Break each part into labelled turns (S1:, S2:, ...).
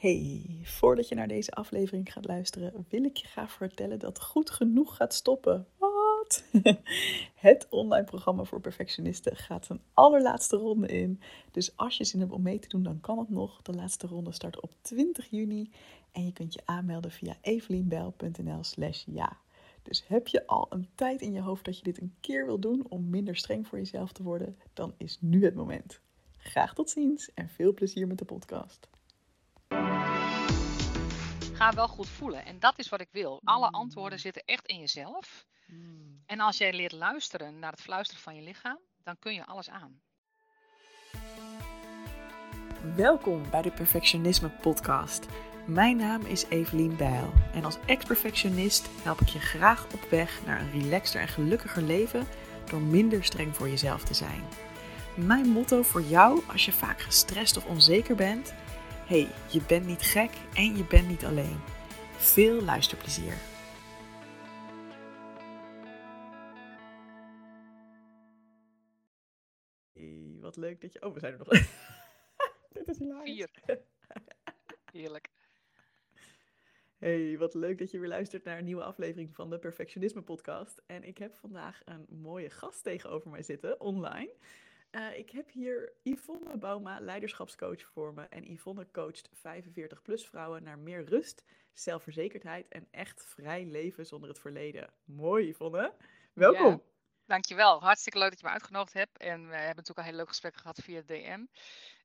S1: Hey, voordat je naar deze aflevering gaat luisteren, wil ik je graag vertellen dat Goed Genoeg gaat stoppen. Wat? Het online programma voor perfectionisten gaat zijn allerlaatste ronde in. Dus als je zin hebt om mee te doen, dan kan het nog. De laatste ronde start op 20 juni en je kunt je aanmelden via evelienbel.nl slash ja. Dus heb je al een tijd in je hoofd dat je dit een keer wil doen om minder streng voor jezelf te worden, dan is nu het moment. Graag tot ziens en veel plezier met de podcast.
S2: Ga wel goed voelen. En dat is wat ik wil. Alle antwoorden zitten echt in jezelf. En als jij leert luisteren naar het fluisteren van je lichaam, dan kun je alles aan.
S1: Welkom bij de Perfectionisme Podcast. Mijn naam is Evelien Bijl en als ex-perfectionist help ik je graag op weg naar een relaxter en gelukkiger leven door minder streng voor jezelf te zijn. Mijn motto voor jou als je vaak gestrest of onzeker bent: hey, je bent niet gek en je bent niet alleen. Veel luisterplezier. Hey, wat leuk dat je. Oh, we zijn er nog. Dit is hilarisch.
S2: Vier. Heerlijk.
S1: Hey, wat leuk dat je weer luistert naar een nieuwe aflevering van de Perfectionisme Podcast. En ik heb vandaag een mooie gast tegenover mij zitten, online. Uh, ik heb hier Yvonne Bauma, leiderschapscoach voor me. En Yvonne coacht 45-plus vrouwen naar meer rust, zelfverzekerdheid en echt vrij leven zonder het verleden. Mooi, Yvonne. Welkom.
S2: Dankjewel. Hartstikke leuk dat je me uitgenodigd hebt. En we hebben natuurlijk al heel leuk gesprek gehad via DM.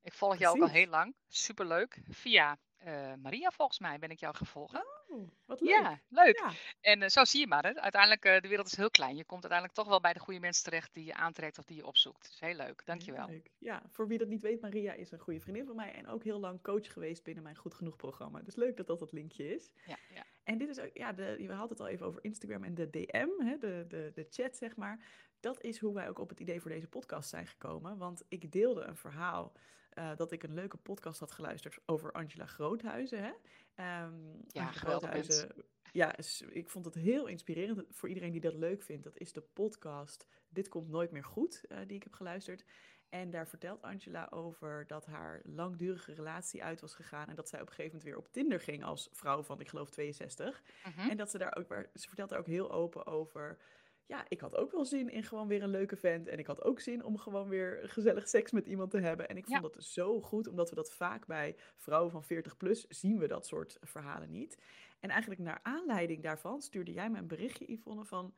S2: Ik volg jou ook al heel lang. Superleuk. Via uh, Maria, volgens mij, ben ik jou gevolgd.
S1: Oh, wat leuk.
S2: Ja, leuk. En uh, zo zie je maar. Hè. Uiteindelijk, uh, de wereld is heel klein. Je komt uiteindelijk toch wel bij de goede mensen terecht die je aantrekt of die je opzoekt. Dus heel leuk. Dankjewel.
S1: Leuk. Ja, voor wie dat niet weet, Maria is een goede vriendin van mij en ook heel lang coach geweest binnen mijn Goed Genoeg programma. Dus leuk dat dat het linkje is.
S2: Ja, ja.
S1: En dit is ook, ja, de, we hadden het al even over Instagram en de DM, hè, de, de, de chat zeg maar. Dat is hoe wij ook op het idee voor deze podcast zijn gekomen. Want ik deelde een verhaal uh, dat ik een leuke podcast had geluisterd over Angela Groothuizen. Hè?
S2: Um, ja, Groothuizen.
S1: Ja, ik vond het heel inspirerend voor iedereen die dat leuk vindt. Dat is de podcast Dit komt nooit meer goed, uh, die ik heb geluisterd. En daar vertelt Angela over dat haar langdurige relatie uit was gegaan. En dat zij op een gegeven moment weer op Tinder ging als vrouw van, ik geloof, 62. Mm -hmm. En dat ze daar ook, ze vertelt daar ook heel open over ja, ik had ook wel zin in gewoon weer een leuke vent. En ik had ook zin om gewoon weer gezellig seks met iemand te hebben. En ik vond dat zo goed, omdat we dat vaak bij vrouwen van 40 plus zien we dat soort verhalen niet. En eigenlijk naar aanleiding daarvan stuurde jij me een berichtje, Yvonne, van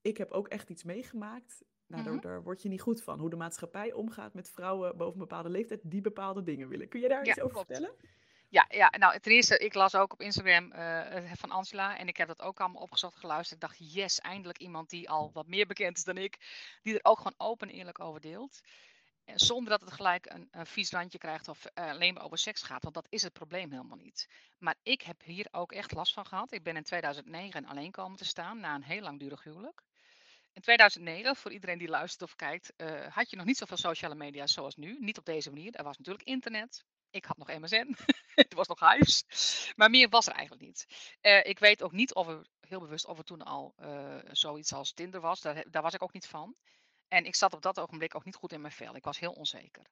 S1: ik heb ook echt iets meegemaakt. Nou, daar, daar, word je niet goed van. Hoe de maatschappij omgaat met vrouwen boven een bepaalde leeftijd die bepaalde dingen willen. Kun je daar iets over vertellen?
S2: Ja, ja, nou ten eerste, ik las ook op Instagram uh, van Angela en ik heb dat ook allemaal opgezocht, geluisterd. Ik dacht, yes, eindelijk iemand die al wat meer bekend is dan ik, die er ook gewoon open en eerlijk over deelt. En zonder dat het gelijk een, een vies randje krijgt of uh, alleen maar over seks gaat, want dat is het probleem helemaal niet. Maar ik heb hier ook echt last van gehad. Ik ben in 2009 alleen komen te staan na een heel langdurig huwelijk. In 2009, voor iedereen die luistert of kijkt, had je nog niet zoveel sociale media zoals nu. Niet op deze manier. Er was natuurlijk internet. Ik had nog MSN. het was nog huis. Maar meer was er eigenlijk niet. Uh, ik weet ook niet of er, heel bewust, of er toen al uh, zoiets als Tinder was. Daar, daar, was ik ook niet van. En ik zat op dat ogenblik ook niet goed in mijn vel. Ik was heel onzeker.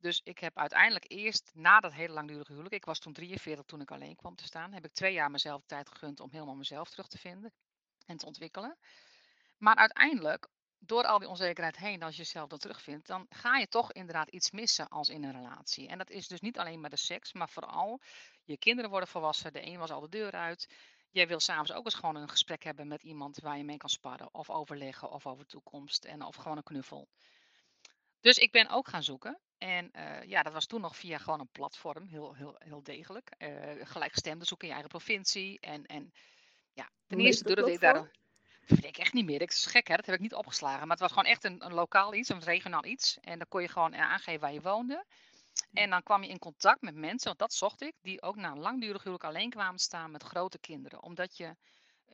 S2: Dus ik heb uiteindelijk eerst, na dat hele langdurige huwelijk, ik was toen 43 toen ik alleen kwam te staan, heb ik twee jaar mezelf tijd gegund om helemaal mezelf terug te vinden en te ontwikkelen. Maar uiteindelijk, door al die onzekerheid heen, als je jezelf dat terugvindt, dan ga je toch inderdaad iets missen als in een relatie. En dat is dus niet alleen maar de seks, maar vooral je kinderen worden volwassen, de een was al de deur uit. Jij wil s'avonds ook eens gewoon een gesprek hebben met iemand waar je mee kan sparren of overleggen of over toekomst en of gewoon een knuffel. Dus ik ben ook gaan zoeken. En uh, ja, dat was toen nog via gewoon een platform, heel, heel, heel degelijk. Uh, gelijkgestemde zoeken in je eigen provincie. En, en ja, ten eerste durfde ik daar dat weet ik echt niet meer. Dat is gek, hè? Dat heb ik niet opgeslagen. Maar het was gewoon echt een, een lokaal iets, een regionaal iets. En dan kon je gewoon aangeven waar je woonde. En dan kwam je in contact met mensen, want dat zocht ik, die ook na een langdurig huwelijk alleen kwamen staan met grote kinderen. Omdat je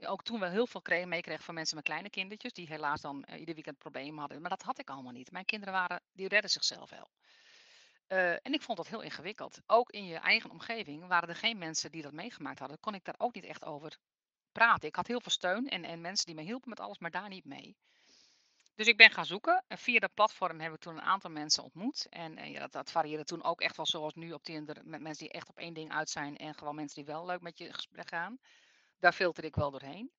S2: ook toen wel heel veel kreeg, meekreeg van mensen met kleine kindertjes, die helaas dan uh, ieder weekend problemen hadden. Maar dat had ik allemaal niet. Mijn kinderen waren, die redden zichzelf wel. Uh, en ik vond dat heel ingewikkeld. Ook in je eigen omgeving waren er geen mensen die dat meegemaakt hadden. Kon ik daar ook niet echt over praten. Ik had heel veel steun en, en mensen die me hielpen met alles, maar daar niet mee. Dus ik ben gaan zoeken. En via dat platform heb ik toen een aantal mensen ontmoet. En, en ja, dat, dat varieerde toen ook echt wel zoals nu op Tinder. Met mensen die echt op één ding uit zijn. En gewoon mensen die wel leuk met je gesprek gaan. Daar filter ik wel doorheen.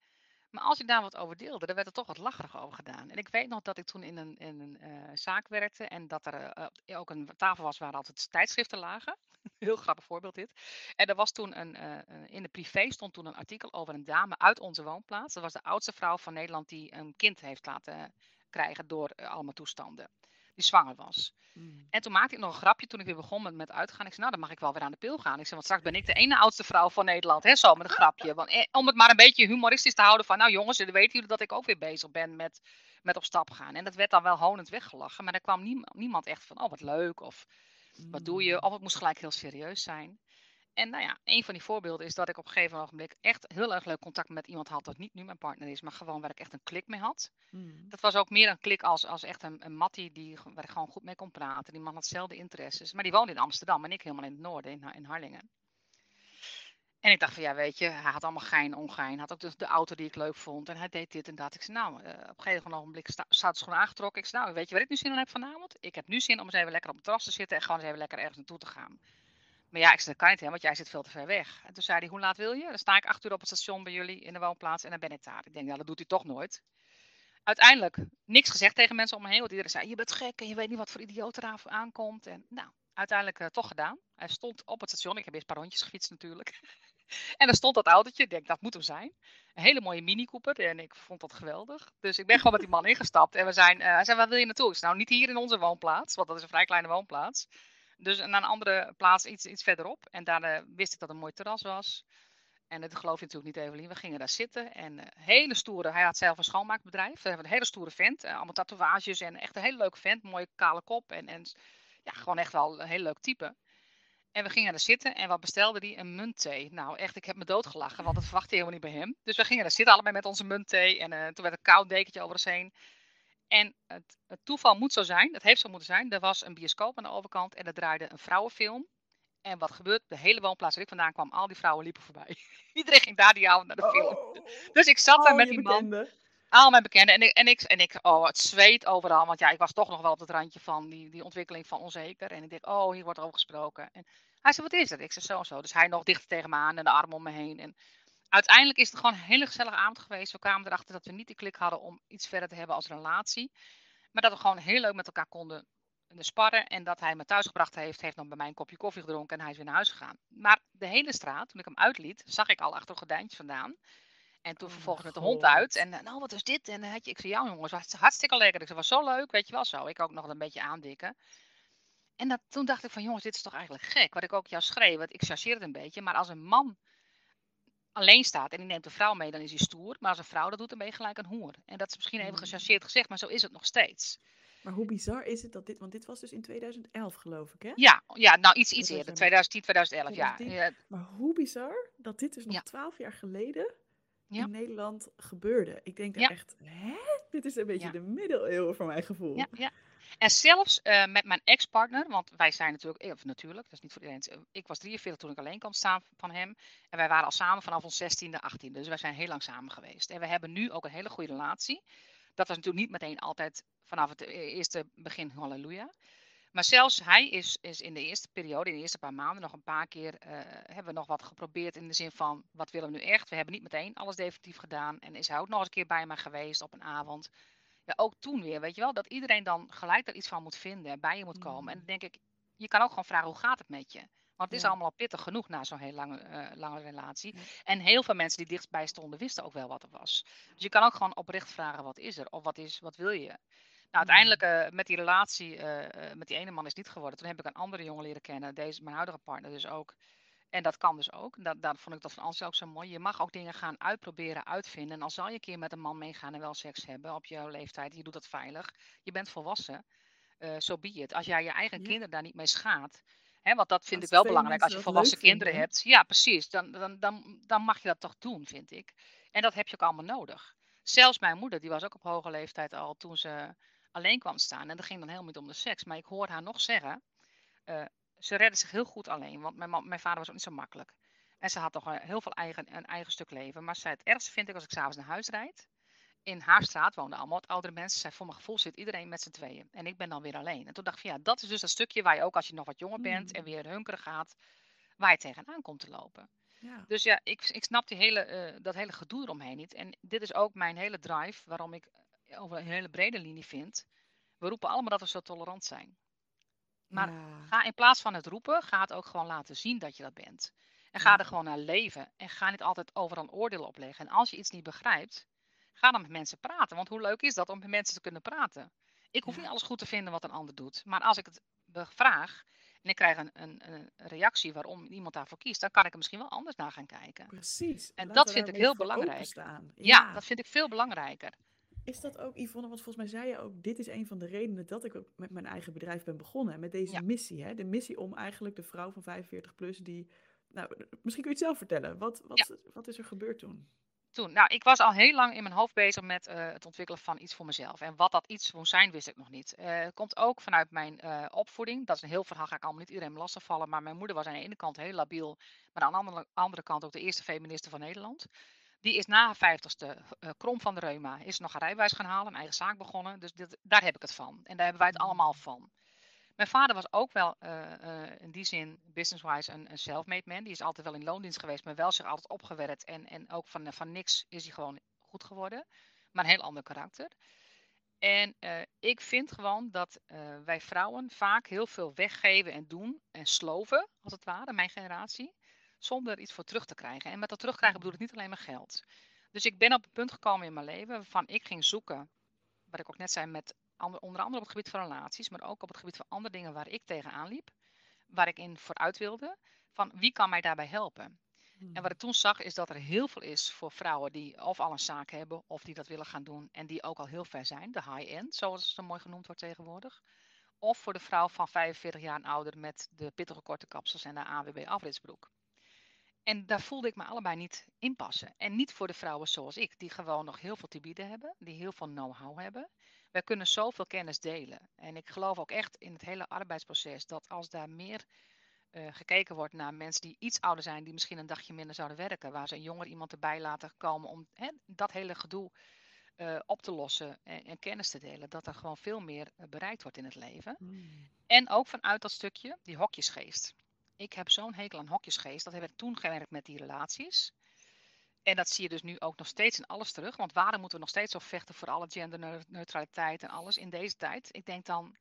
S2: Maar als ik daar wat over deelde, dan werd er toch wat lacherig over gedaan. En ik weet nog dat ik toen in een, in een eh, zaak werkte en dat er eh, ook een tafel was waar altijd tijdschriften lagen. Heel grappig voorbeeld dit. En er was toen een, in de privé stond toen een artikel over een dame uit onze woonplaats. Dat was de oudste vrouw van Nederland die een kind heeft laten krijgen door allemaal toestanden die zwanger was. Mm. En toen maakte ik nog een grapje toen ik weer begon met, met uitgaan. Ik zei, nou, dan mag ik wel weer aan de pil gaan. Ik zei, want straks ben ik de ene oudste vrouw van Nederland. Hè, zo met een grapje. Want, eh, om het maar een beetje humoristisch te houden van, nou jongens, dan weten jullie dat ik ook weer bezig ben met, met op stap gaan. En dat werd dan wel honend weggelachen. Maar er kwam niemand, niemand echt van, oh wat leuk. Of wat doe je? Mm. Of het moest gelijk heel serieus zijn. En nou ja, een van die voorbeelden is dat ik op een gegeven moment echt heel erg leuk contact met iemand had dat niet nu mijn partner is, maar gewoon waar ik echt een klik mee had. Hmm. Dat was ook meer een klik als, als echt een, een mattie die, waar ik gewoon goed mee kon praten. Die man had dezelfde interesses, maar die woonde in Amsterdam en ik helemaal in het noorden, in, in Harlingen. En ik dacht van ja, weet je, hij had allemaal gein, ongein. Had ook de, de auto die ik leuk vond. En hij deed dit en dat. Ik zei, nou, uh, op een gegeven moment staat gewoon aangetrokken. Ik zei, nou, weet je waar ik nu zin in heb vanavond? Ik heb nu zin om eens even lekker op het terras te zitten en gewoon eens even lekker ergens naartoe te gaan. Maar ja, ik zei, dat kan niet, hè, want jij zit veel te ver weg. En toen zei hij, hoe laat wil je? Dan sta ik acht uur op het station bij jullie in de woonplaats en dan ben ik daar. Ik denk, ja, dat doet hij toch nooit. Uiteindelijk niks gezegd tegen mensen om me heen, want iedereen zei, je bent gek en je weet niet wat voor idioot er aankomt. En nou, uiteindelijk uh, toch gedaan. Hij stond op het station, ik heb eerst een gefietst natuurlijk. en er stond dat autootje, ik denk, dat moet hem zijn. Een hele mooie Mini Cooper en ik vond dat geweldig. Dus ik ben gewoon met die man ingestapt en we zijn, uh, hij zei, waar wil je naartoe? Ik zei, nou, niet hier in onze woonplaats, want dat is een vrij kleine woonplaats. Dus naar een andere plaats iets, iets verderop. En daar uh, wist ik dat een mooi terras was. En dat geloof je natuurlijk niet, Evelien. We gingen daar zitten. En uh, hele stoere, hij had zelf een schoonmaakbedrijf. We hebben een hele stoere vent. Uh, allemaal tatoeages en echt een hele leuke vent. Mooie kale kop. En, en ja, gewoon echt wel een heel leuk type. En we gingen daar zitten en wat bestelde die? Een muntthee. Nou, echt, ik heb me doodgelachen, want dat verwachtte helemaal niet bij hem. Dus we gingen daar zitten allebei met onze muntthee. En toen werd een koud dekentje over ons heen. En het, het, toeval moet zo zijn, het heeft zo moeten zijn. Er was een bioscoop aan de overkant en er draaide een vrouwenfilm. En wat gebeurt? De hele woonplaats waar ik vandaan kwam, al die vrouwen liepen voorbij. Iedereen ging daar die avond naar de film. Oh. Dus ik zat daar met die man. Al mijn bekenden. En ik, en, ik, en ik, oh, het zweet overal. Want ja, ik was toch nog wel op het randje van die, die ontwikkeling van onzeker. En ik denk, oh, hier wordt over gesproken. En hij zei, wat is het? Ik zei, zo en zo. Dus hij nog dichter tegen me aan en de arm om me heen. En uiteindelijk is het gewoon een hele gezellige avond geweest. We kwamen erachter dat we niet de klik hadden om iets verder te hebben als relatie. Maar dat we gewoon heel leuk met elkaar konden sparren. En dat hij me thuis gebracht heeft, heeft nog bij mij een kopje koffie gedronken en hij is weer naar huis gegaan. Maar de hele straat, toen ik hem uitliet, zag ik al achter een gordijntje vandaan. En toen oh vervolgens met de hond uit. En nou, wat is dit? En had je, ik zei, ja jongens, was hartstikke lekker. Ik zei, was zo leuk, weet je wel zo. Ik ook nog een beetje aandikken. En dat, toen dacht ik van, jongens, dit is toch eigenlijk gek. Wat ik ook jou schreef, want ik chargeer het een beetje. Maar als een man alleen staat en die neemt een vrouw mee, dan is hij stoer. Maar als een vrouw dat doet, dan ben je gelijk een hoer. En dat is misschien even mm. gechargeerd gezegd, maar zo is het nog steeds.
S1: Maar hoe bizar is het dat dit, want dit was dus in 2011 geloof ik hè?
S2: Ja, ja nou iets, iets eerder, 2010, 2011, ja.
S1: Maar hoe bizar dat dit dus nog twaalf jaar geleden in Nederland gebeurde. Ik denk echt, hè? Dit is een beetje de middeleeuwen voor mijn gevoel.
S2: Ja, ja. En zelfs uh, met mijn ex-partner, want wij zijn natuurlijk, eh, of natuurlijk, dat is niet voor iedereen. Eh, ik was 43 toen ik alleen kwam staan van hem. En wij waren al samen vanaf ons 16e, 18e. Dus wij zijn heel lang samen geweest. En we hebben nu ook een hele goede relatie. Dat was natuurlijk niet meteen altijd vanaf het eerste begin, halleluja. Maar zelfs hij is, is in de eerste periode, in de eerste paar maanden, nog een paar keer hebben we nog wat geprobeerd in de zin van wat willen we nu echt? We hebben niet meteen alles definitief gedaan. En is hij ook nog eens een keer bij mij geweest op een avond ja, ook toen weer, weet je wel, dat iedereen dan gelijk er iets van moet vinden en bij je moet komen. En mm. dan denk ik, je kan ook gewoon vragen, hoe gaat het met je? Want het is allemaal pittig genoeg na zo'n heel lange, uh, lange relatie. En heel veel mensen die dichtbij stonden, wisten ook wel wat er was. Dus je kan ook gewoon oprecht vragen, wat is er? Of wat, is, wat wil je? Nou, uiteindelijk uh, met die relatie uh, met die ene man is niet geworden. Toen heb ik een andere jongen leren kennen. Deze, mijn huidige partner dus ook. En dat kan dus ook. Dat, dat vond ik dat van Ansel ook zo mooi. Je mag ook dingen gaan uitproberen, uitvinden. En al zal je een keer met een man meegaan en wel seks hebben op jouw leeftijd, je doet dat veilig, je bent volwassen, zo uh, so be it. Als jij je eigen kinderen daar niet mee schaadt, hè, want dat vind ik wel belangrijk als je volwassen kinderen hebt. Ja, precies. Dan, dan, dan, dan mag je dat toch doen, vind ik. En dat heb je ook allemaal nodig. Zelfs mijn moeder, die was ook op hoge leeftijd al toen ze alleen kwam staan. En dat ging dan helemaal niet om de seks. Maar ik hoor haar nog zeggen. Uh, ze redde zich heel goed alleen, want mijn, mijn vader was ook niet zo makkelijk. En ze had toch heel veel eigen, een eigen stuk leven. Maar zei, het ergste vind ik als ik s'avonds naar huis rijd. in haar straat woonden allemaal wat oudere mensen. Zij, voor mijn gevoel zit iedereen met z'n tweeën. En ik ben dan weer alleen. En toen dacht ik van ja, dat is dus dat stukje waar je ook als je nog wat jonger bent en
S1: Mm.
S2: weer hunkeren gaat, waar je tegenaan komt te lopen.
S1: Ja.
S2: Dus ja, ik, ik snap die hele, eh, dat hele gedoe eromheen niet. En dit is ook mijn hele drive waarom ik eh, over een hele brede linie vind. We roepen allemaal dat we zo tolerant zijn. Maar
S1: Ja.
S2: Ga in plaats van het roepen, ga het ook gewoon laten zien dat je dat bent. En ga er gewoon naar leven. En ga niet altijd overal een oordeel opleggen. En als je iets niet begrijpt, ga dan met mensen praten. Want hoe leuk is dat om met mensen te kunnen praten? Ik hoef
S1: Ja.
S2: niet alles goed te vinden wat een ander doet. Maar als ik het vraag en ik krijg een, een, een reactie waarom iemand daarvoor kiest, dan kan ik er misschien wel anders naar gaan kijken.
S1: Precies.
S2: En
S1: laten
S2: dat vind ik heel belangrijk. Ja, dat vind ik veel belangrijker.
S1: Is dat ook, Yvonne, want volgens mij zei je ook, dit is een van de redenen dat ik ook met mijn eigen bedrijf ben begonnen. En met deze
S2: Ja.
S1: missie, hè? de missie om eigenlijk de vrouw van 45 plus die, nou, misschien kun je het zelf vertellen. Wat, wat, wat is er gebeurd toen?
S2: Toen, nou, ik was al heel lang in mijn hoofd bezig met eh, het ontwikkelen van iets voor mezelf. En wat dat iets moest zijn, wist ik nog niet. Het komt ook vanuit mijn eh, opvoeding. Dat is een heel verhaal, ga ik allemaal niet iedereen lastigvallen. Maar mijn moeder was aan de ene kant heel labiel, maar aan de andere, andere kant ook de eerste feministe van Nederland. Die is na haar vijftigste eh krom van de reuma, is nog een rijbewijs gaan halen, een eigen zaak begonnen. Dus dit, daar heb ik het van. En daar hebben wij het
S1: Mm.
S2: allemaal van. Mijn vader was ook wel eh, eh, in die zin business-wise een, een self-made man. Die is altijd wel in loondienst geweest, maar wel zich altijd opgewerkt. En, en ook van, van niks is hij gewoon goed geworden. Maar een heel ander karakter. En ik vind gewoon dat wij vrouwen vaak heel veel weggeven en doen en sloven, als het ware, mijn generatie, zonder er iets voor terug te krijgen. En met dat terugkrijgen bedoel ik niet alleen maar geld. Dus ik ben op een punt gekomen in mijn leven waarvan ik ging zoeken, wat ik ook net zei, met onder andere op het gebied van relaties, maar ook op het gebied van andere dingen waar ik tegenaan liep, waar ik in vooruit wilde, van wie kan mij daarbij helpen. En wat ik toen zag is dat er heel veel is voor vrouwen die of al een zaak hebben of die dat willen gaan doen en die ook al heel ver zijn, de high-end, zoals het zo mooi genoemd wordt tegenwoordig. Of voor de vrouw van 45 jaar en ouder met de pittige korte kapsels en de AWB afritsbroek. En daar voelde ik me allebei niet in passen. En niet voor de vrouwen zoals ik, die gewoon nog heel veel te bieden hebben, die heel veel know-how hebben. Wij kunnen zoveel kennis delen. En ik geloof ook echt in het hele arbeidsproces dat als daar meer eh, gekeken wordt naar mensen die iets ouder zijn, die misschien een dagje minder zouden werken, waar ze een jonger iemand erbij laten komen om hè, dat hele gedoe eh, op te lossen en, en kennis te delen, dat er gewoon veel meer eh, bereikt wordt in het leven.
S1: Mm.
S2: En ook vanuit dat stukje, die hokjesgeest. Ik heb zo'n hekel aan hokjesgeest. Dat heb ik toen gewerkt met die relaties. En dat zie je dus nu ook nog steeds in alles terug. Want waarom moeten we nog steeds zo vechten voor alle genderneutraliteit en alles in deze tijd? Ik denk dan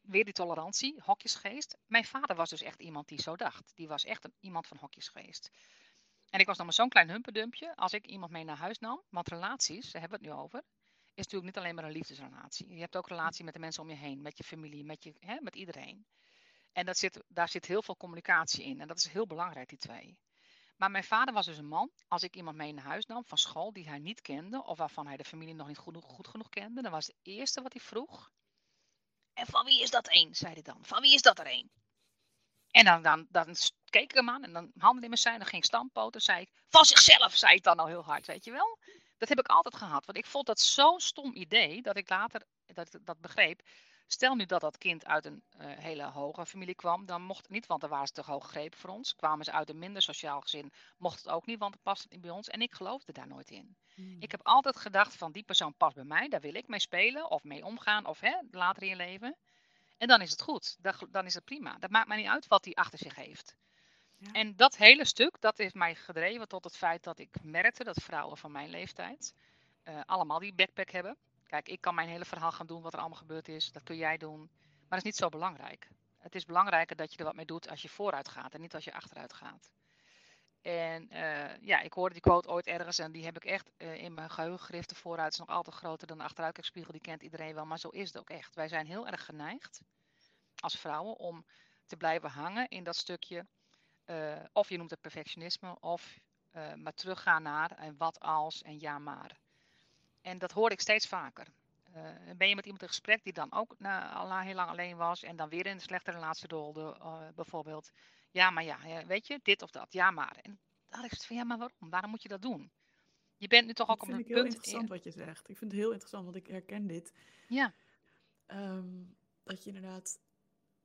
S2: weer die tolerantie, hokjesgeest. Mijn vader was dus echt iemand die zo dacht. Die was echt een, iemand van hokjesgeest. En ik was dan maar zo'n klein humpendumpje als ik iemand mee naar huis nam. Want relaties, daar hebben we het nu over, is natuurlijk niet alleen maar een liefdesrelatie. Je hebt ook relatie met de mensen om je heen, met je familie, met, je, hè, met iedereen. En dat zit, daar zit heel veel communicatie in. En dat is heel belangrijk, die twee. Maar mijn vader was dus een man, als ik iemand mee naar huis nam van school die hij niet kende, of waarvan hij de familie nog niet goed, genoeg kende, dan was het eerste wat hij vroeg. En van wie is dat een? zei hij dan. Van wie is dat er een? En dan, dan, dan keek ik hem aan en dan handen in mijn zij, dan ging ik stampoten, zei ik, van zichzelf, zei ik dan al heel hard, weet je wel. Dat heb ik altijd gehad, want ik vond dat zo'n stom idee, dat ik later dat, dat begreep. Stel nu dat dat kind uit een uh, hele hoge familie kwam, dan mocht het niet, want dan waren ze te hoog gegrepen voor ons. Kwamen ze uit een minder sociaal gezin, mocht het ook niet, want het past niet bij ons. En ik geloofde daar nooit in.
S1: Mm.
S2: Ik heb altijd gedacht van die persoon past bij mij, daar wil ik mee spelen of mee omgaan of hè, later in je leven. En dan is het goed, dan is het prima. Dat maakt mij niet uit wat hij achter zich heeft. Ja. En dat hele stuk, dat heeft mij gedreven tot het feit dat ik merkte dat vrouwen van mijn leeftijd uh, allemaal die backpack hebben. Kijk, ik kan mijn hele verhaal gaan doen wat er allemaal gebeurd is. Dat kun jij doen. Maar dat is niet zo belangrijk. Het is belangrijker dat je er wat mee doet als je vooruit gaat en niet als je achteruit gaat. En uh, ja, ik hoorde die quote ooit ergens en die heb ik echt uh, in mijn geheugen gegrift. De vooruit is nog altijd groter dan de achteruitkijkspiegel. Die kent iedereen wel, maar zo is het ook echt. Wij zijn heel erg geneigd als vrouwen om te blijven hangen in dat stukje. Uh, of je noemt het perfectionisme, of maar teruggaan naar en wat als en ja maar. En dat hoor ik steeds vaker. Uh, ben je met iemand in gesprek die dan ook nou, al heel lang alleen was en dan weer in een slechte relatie rolde, uh, bijvoorbeeld. Ja, maar ja, weet je, dit of dat, ja maar. En daar is het van, ja maar waarom? Waarom moet je dat doen? Je bent nu toch ook
S1: dat
S2: op een
S1: vind ik
S2: punt...
S1: heel interessant wat je zegt. Ik vind het heel interessant, want ik herken dit.
S2: Ja.
S1: Um, dat je inderdaad...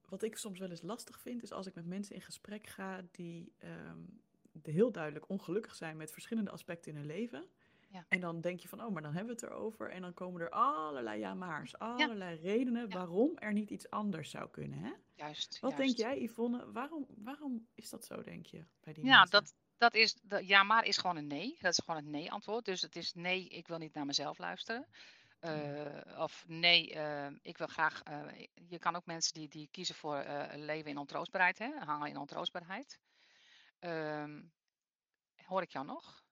S1: Wat ik soms wel eens lastig vind, is als ik met mensen in gesprek ga die um, heel duidelijk ongelukkig zijn met verschillende aspecten in hun leven.
S2: Ja.
S1: En dan denk je van, oh, maar dan hebben we het erover. En dan komen er allerlei ja-maars, allerlei redenen waarom er niet iets anders zou kunnen. Hè?
S2: Juist.
S1: Wat
S2: juist.
S1: denk jij, Yvonne? Waarom, waarom is dat zo, denk je, bij die
S2: Ja,
S1: mensen?
S2: dat, dat is, dat, ja, maar is gewoon een nee. Dat is gewoon het nee-antwoord. Dus het is nee, ik wil niet naar mezelf luisteren. Eh, of nee, eh, ik wil graag. eh, je kan ook mensen die, die kiezen voor leven in ontroostbaarheid, hè, hangen in ontroostbaarheid. Ehm, hoor ik jou nog?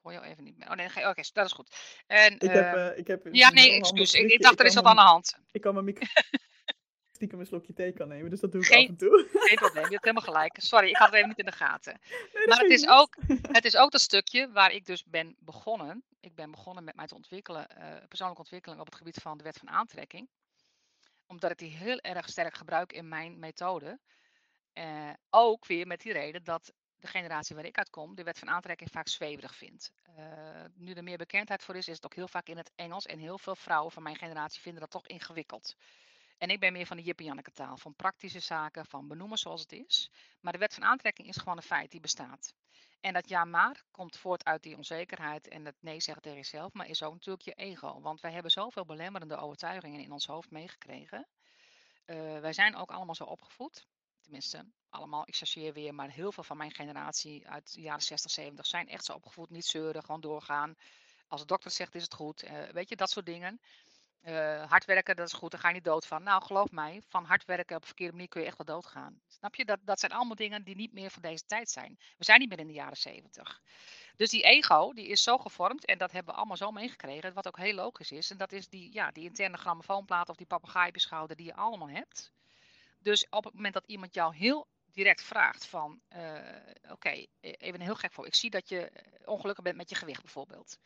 S2: Ik hoor jou even niet meer. Oh nee, ga- oké, dat is goed. En,
S1: Ik heb,
S2: ehm,
S1: eh, ik heb
S2: ja, nee, excuus. Ik, dacht, er is wat aan de hand.
S1: Ik kan mijn microfoon stiekem een slokje thee kan nemen, dus dat doe ik
S2: Geen-
S1: af en toe.
S2: Geen probleem, je hebt helemaal gelijk. Sorry, ik had het even niet in de gaten.
S1: Nee,
S2: Maar het is,
S1: niet.
S2: ook, het is ook dat stukje waar ik dus ben begonnen. Ik ben begonnen met mij te ontwikkelen, eh, persoonlijke ontwikkeling op het gebied van de wet van aantrekking. Omdat ik die heel erg sterk gebruik in mijn methode. Eh, ook weer met die reden dat de generatie waar ik uitkom de wet van aantrekking vaak zweverig vindt. Eh, nu er meer bekendheid voor is, is het ook heel vaak in het Engels. En heel veel vrouwen van mijn generatie vinden dat toch ingewikkeld. En ik ben meer van de Jip en Janneke taal, van praktische zaken, van benoemen zoals het is. Maar de wet van aantrekking is gewoon een feit, die bestaat. En dat ja maar komt voort uit die onzekerheid en het nee zeggen tegen jezelf, maar is ook natuurlijk je ego. Want wij hebben zoveel belemmerende overtuigingen in ons hoofd meegekregen. Eh, wij zijn ook allemaal zo opgevoed. Tenminste, allemaal, ik chargeer weer, maar heel veel van mijn generatie uit de jaren 60, 70 zijn echt zo opgevoed. Niet zeuren, gewoon doorgaan. Als de dokter zegt, is het goed. Eh, weet je, dat soort dingen. Eh, hard werken, dat is goed, daar ga je niet dood van. Nou, geloof mij, van hard werken op een verkeerde manier kun je echt wel doodgaan. Snap je? Dat, dat zijn allemaal dingen die niet meer van deze tijd zijn. We zijn niet meer in de jaren zeventig. Dus die ego, die is zo gevormd, en dat hebben we allemaal zo meegekregen, wat ook heel logisch is. En dat is die, ja, die interne grammofoonplaat of die papegaai op je schouder die je allemaal hebt. Dus op het moment dat iemand jou heel direct vraagt van, eh, oké, e- even een heel gek voor. Ik zie dat je eh, ongelukkig bent met je gewicht bijvoorbeeld.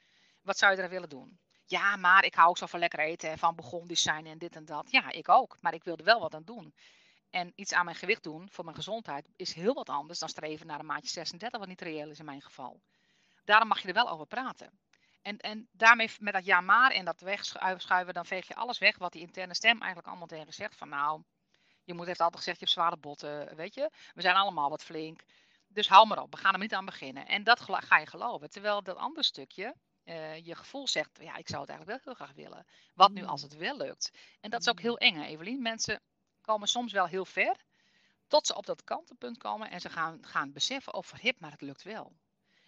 S2: Wat zou je er willen doen? Ja, maar ik hou ook zo van lekker eten en van begonnen zijn en dit en dat. Ja, ik ook. Maar ik wilde wel wat aan doen. En iets aan mijn gewicht doen voor mijn gezondheid is heel wat anders dan streven naar een maatje 36, wat niet reëel is in mijn geval. Daarom mag je er wel over praten. En, en daarmee, met dat ja maar en dat wegschuiven, dan veeg je alles weg wat die interne stem eigenlijk allemaal tegen zegt. Van nou, je moet heeft altijd gezegd, je hebt zware botten, weet je. We zijn allemaal wat flink. Dus hou maar op, we gaan er niet aan beginnen. En dat ga je geloven. Terwijl dat andere stukje, eh, je gevoel zegt, ja, ik zou het eigenlijk wel heel graag willen. Wat nu als het wel lukt? En dat is ook heel eng, hè, Evelien. Mensen komen soms wel heel ver, tot ze op dat kantelpunt komen en ze gaan, gaan beseffen, oh verhip, maar het lukt wel.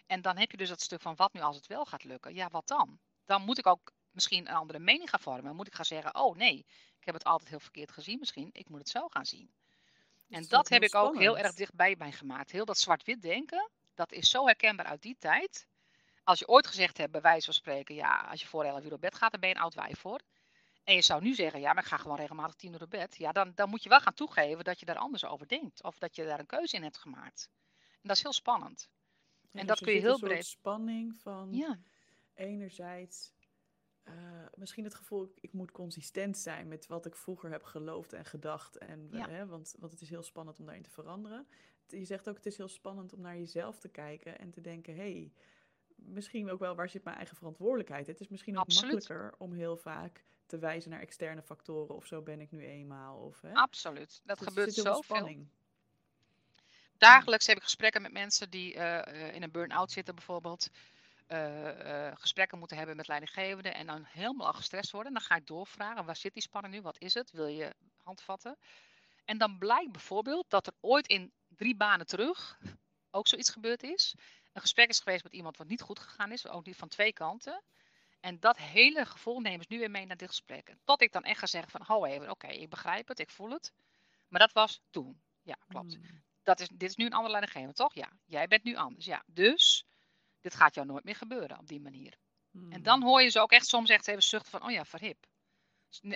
S2: En dan heb je dus dat stuk van, wat nu als het wel gaat lukken? Ja, wat dan? Dan moet ik ook misschien een andere mening gaan vormen. Moet ik gaan zeggen, oh nee, ik heb het altijd heel verkeerd gezien misschien. Ik moet het zo gaan zien. En dat heb ik ook heel erg dichtbij mij gemaakt. Heel dat zwart-wit denken, dat is zo herkenbaar uit die tijd. Als je ooit gezegd hebt, bij wijze van spreken, ja, als je voor 11 uur op bed gaat, dan ben je een oud wijf voor. En je zou nu zeggen, ja, maar ik ga gewoon regelmatig 10 uur op bed. Ja, dan, dan moet je wel gaan toegeven dat je daar anders over denkt. Of dat je daar een keuze in hebt gemaakt. En dat is heel spannend. En
S1: dus
S2: dat
S1: er
S2: kun je heel breed-
S1: spanning van
S2: Ja,
S1: enerzijds eh, misschien het gevoel, ik, ik moet consistent zijn met wat ik vroeger heb geloofd en gedacht. En,
S2: Ja.
S1: hè, want, want het is heel spannend om daarin te veranderen. Je zegt ook, het is heel spannend om naar jezelf te kijken en te denken, hé, hey, misschien ook wel, waar zit mijn eigen verantwoordelijkheid? Het is misschien ook
S2: Absoluut.
S1: makkelijker om heel vaak te wijzen naar externe factoren of zo ben ik nu eenmaal. Of, hè?
S2: absoluut. Dat
S1: Dus
S2: gebeurt
S1: heel veel
S2: zoveel. Dagelijks heb ik gesprekken met mensen die eh, eh, in een burn-out zitten bijvoorbeeld. Eh, eh, gesprekken moeten hebben met leidinggevenden en dan helemaal al gestrest worden. Dan ga ik doorvragen, waar zit die spanning nu? Wat is het? Wil je handvatten? En dan blijkt bijvoorbeeld dat er ooit in drie banen terug ook zoiets gebeurd is. Een gesprek is geweest met iemand wat niet goed gegaan is, ook niet van twee kanten. En dat hele gevoel nemen ze nu weer mee naar dit gesprek. Tot ik dan echt ga zeggen van, ho even, oké, ik begrijp het, ik voel het. Maar dat was toen. Ja, klopt
S1: Mm.
S2: dat is, dit is nu een andere leidinggever, toch? Ja. Jij bent nu anders. Ja. Dus dit gaat jou nooit meer gebeuren op die manier. En dan
S1: Mm.
S2: hoor je ze ook echt soms echt even zuchten van, oh ja, verhip.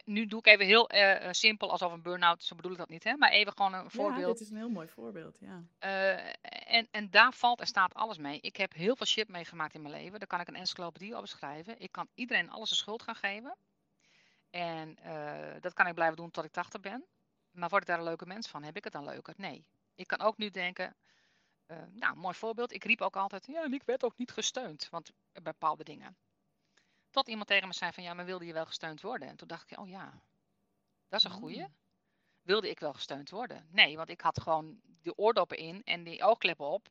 S2: Nu doe ik even heel eh, eh, simpel, alsof een burn-out, zo bedoel ik dat niet, hè? maar even gewoon een
S1: Ja,
S2: voorbeeld.
S1: dit is een heel mooi voorbeeld, ja.
S2: Eh, en, en daar valt en staat alles mee. Ik heb heel veel shit meegemaakt in mijn leven. Daar kan ik een encyclopedie op beschrijven. Ik kan iedereen alles de schuld gaan geven. En dat kan ik blijven doen tot ik 80 ben. Maar word ik daar een leuke mens van? Heb ik het dan leuker? Nee. Ik kan ook nu denken, eh, nou, mooi voorbeeld. Ik riep ook altijd, ja, en ik werd ook niet gesteund. Want bij bepaalde dingen. Tot iemand tegen me zei van, ja, maar wilde je wel gesteund worden? En toen dacht ik, oh ja, dat is een goeie.
S1: Mm.
S2: Wilde ik wel gesteund worden? Nee, want ik had gewoon de oordoppen in en die oogkleppen op.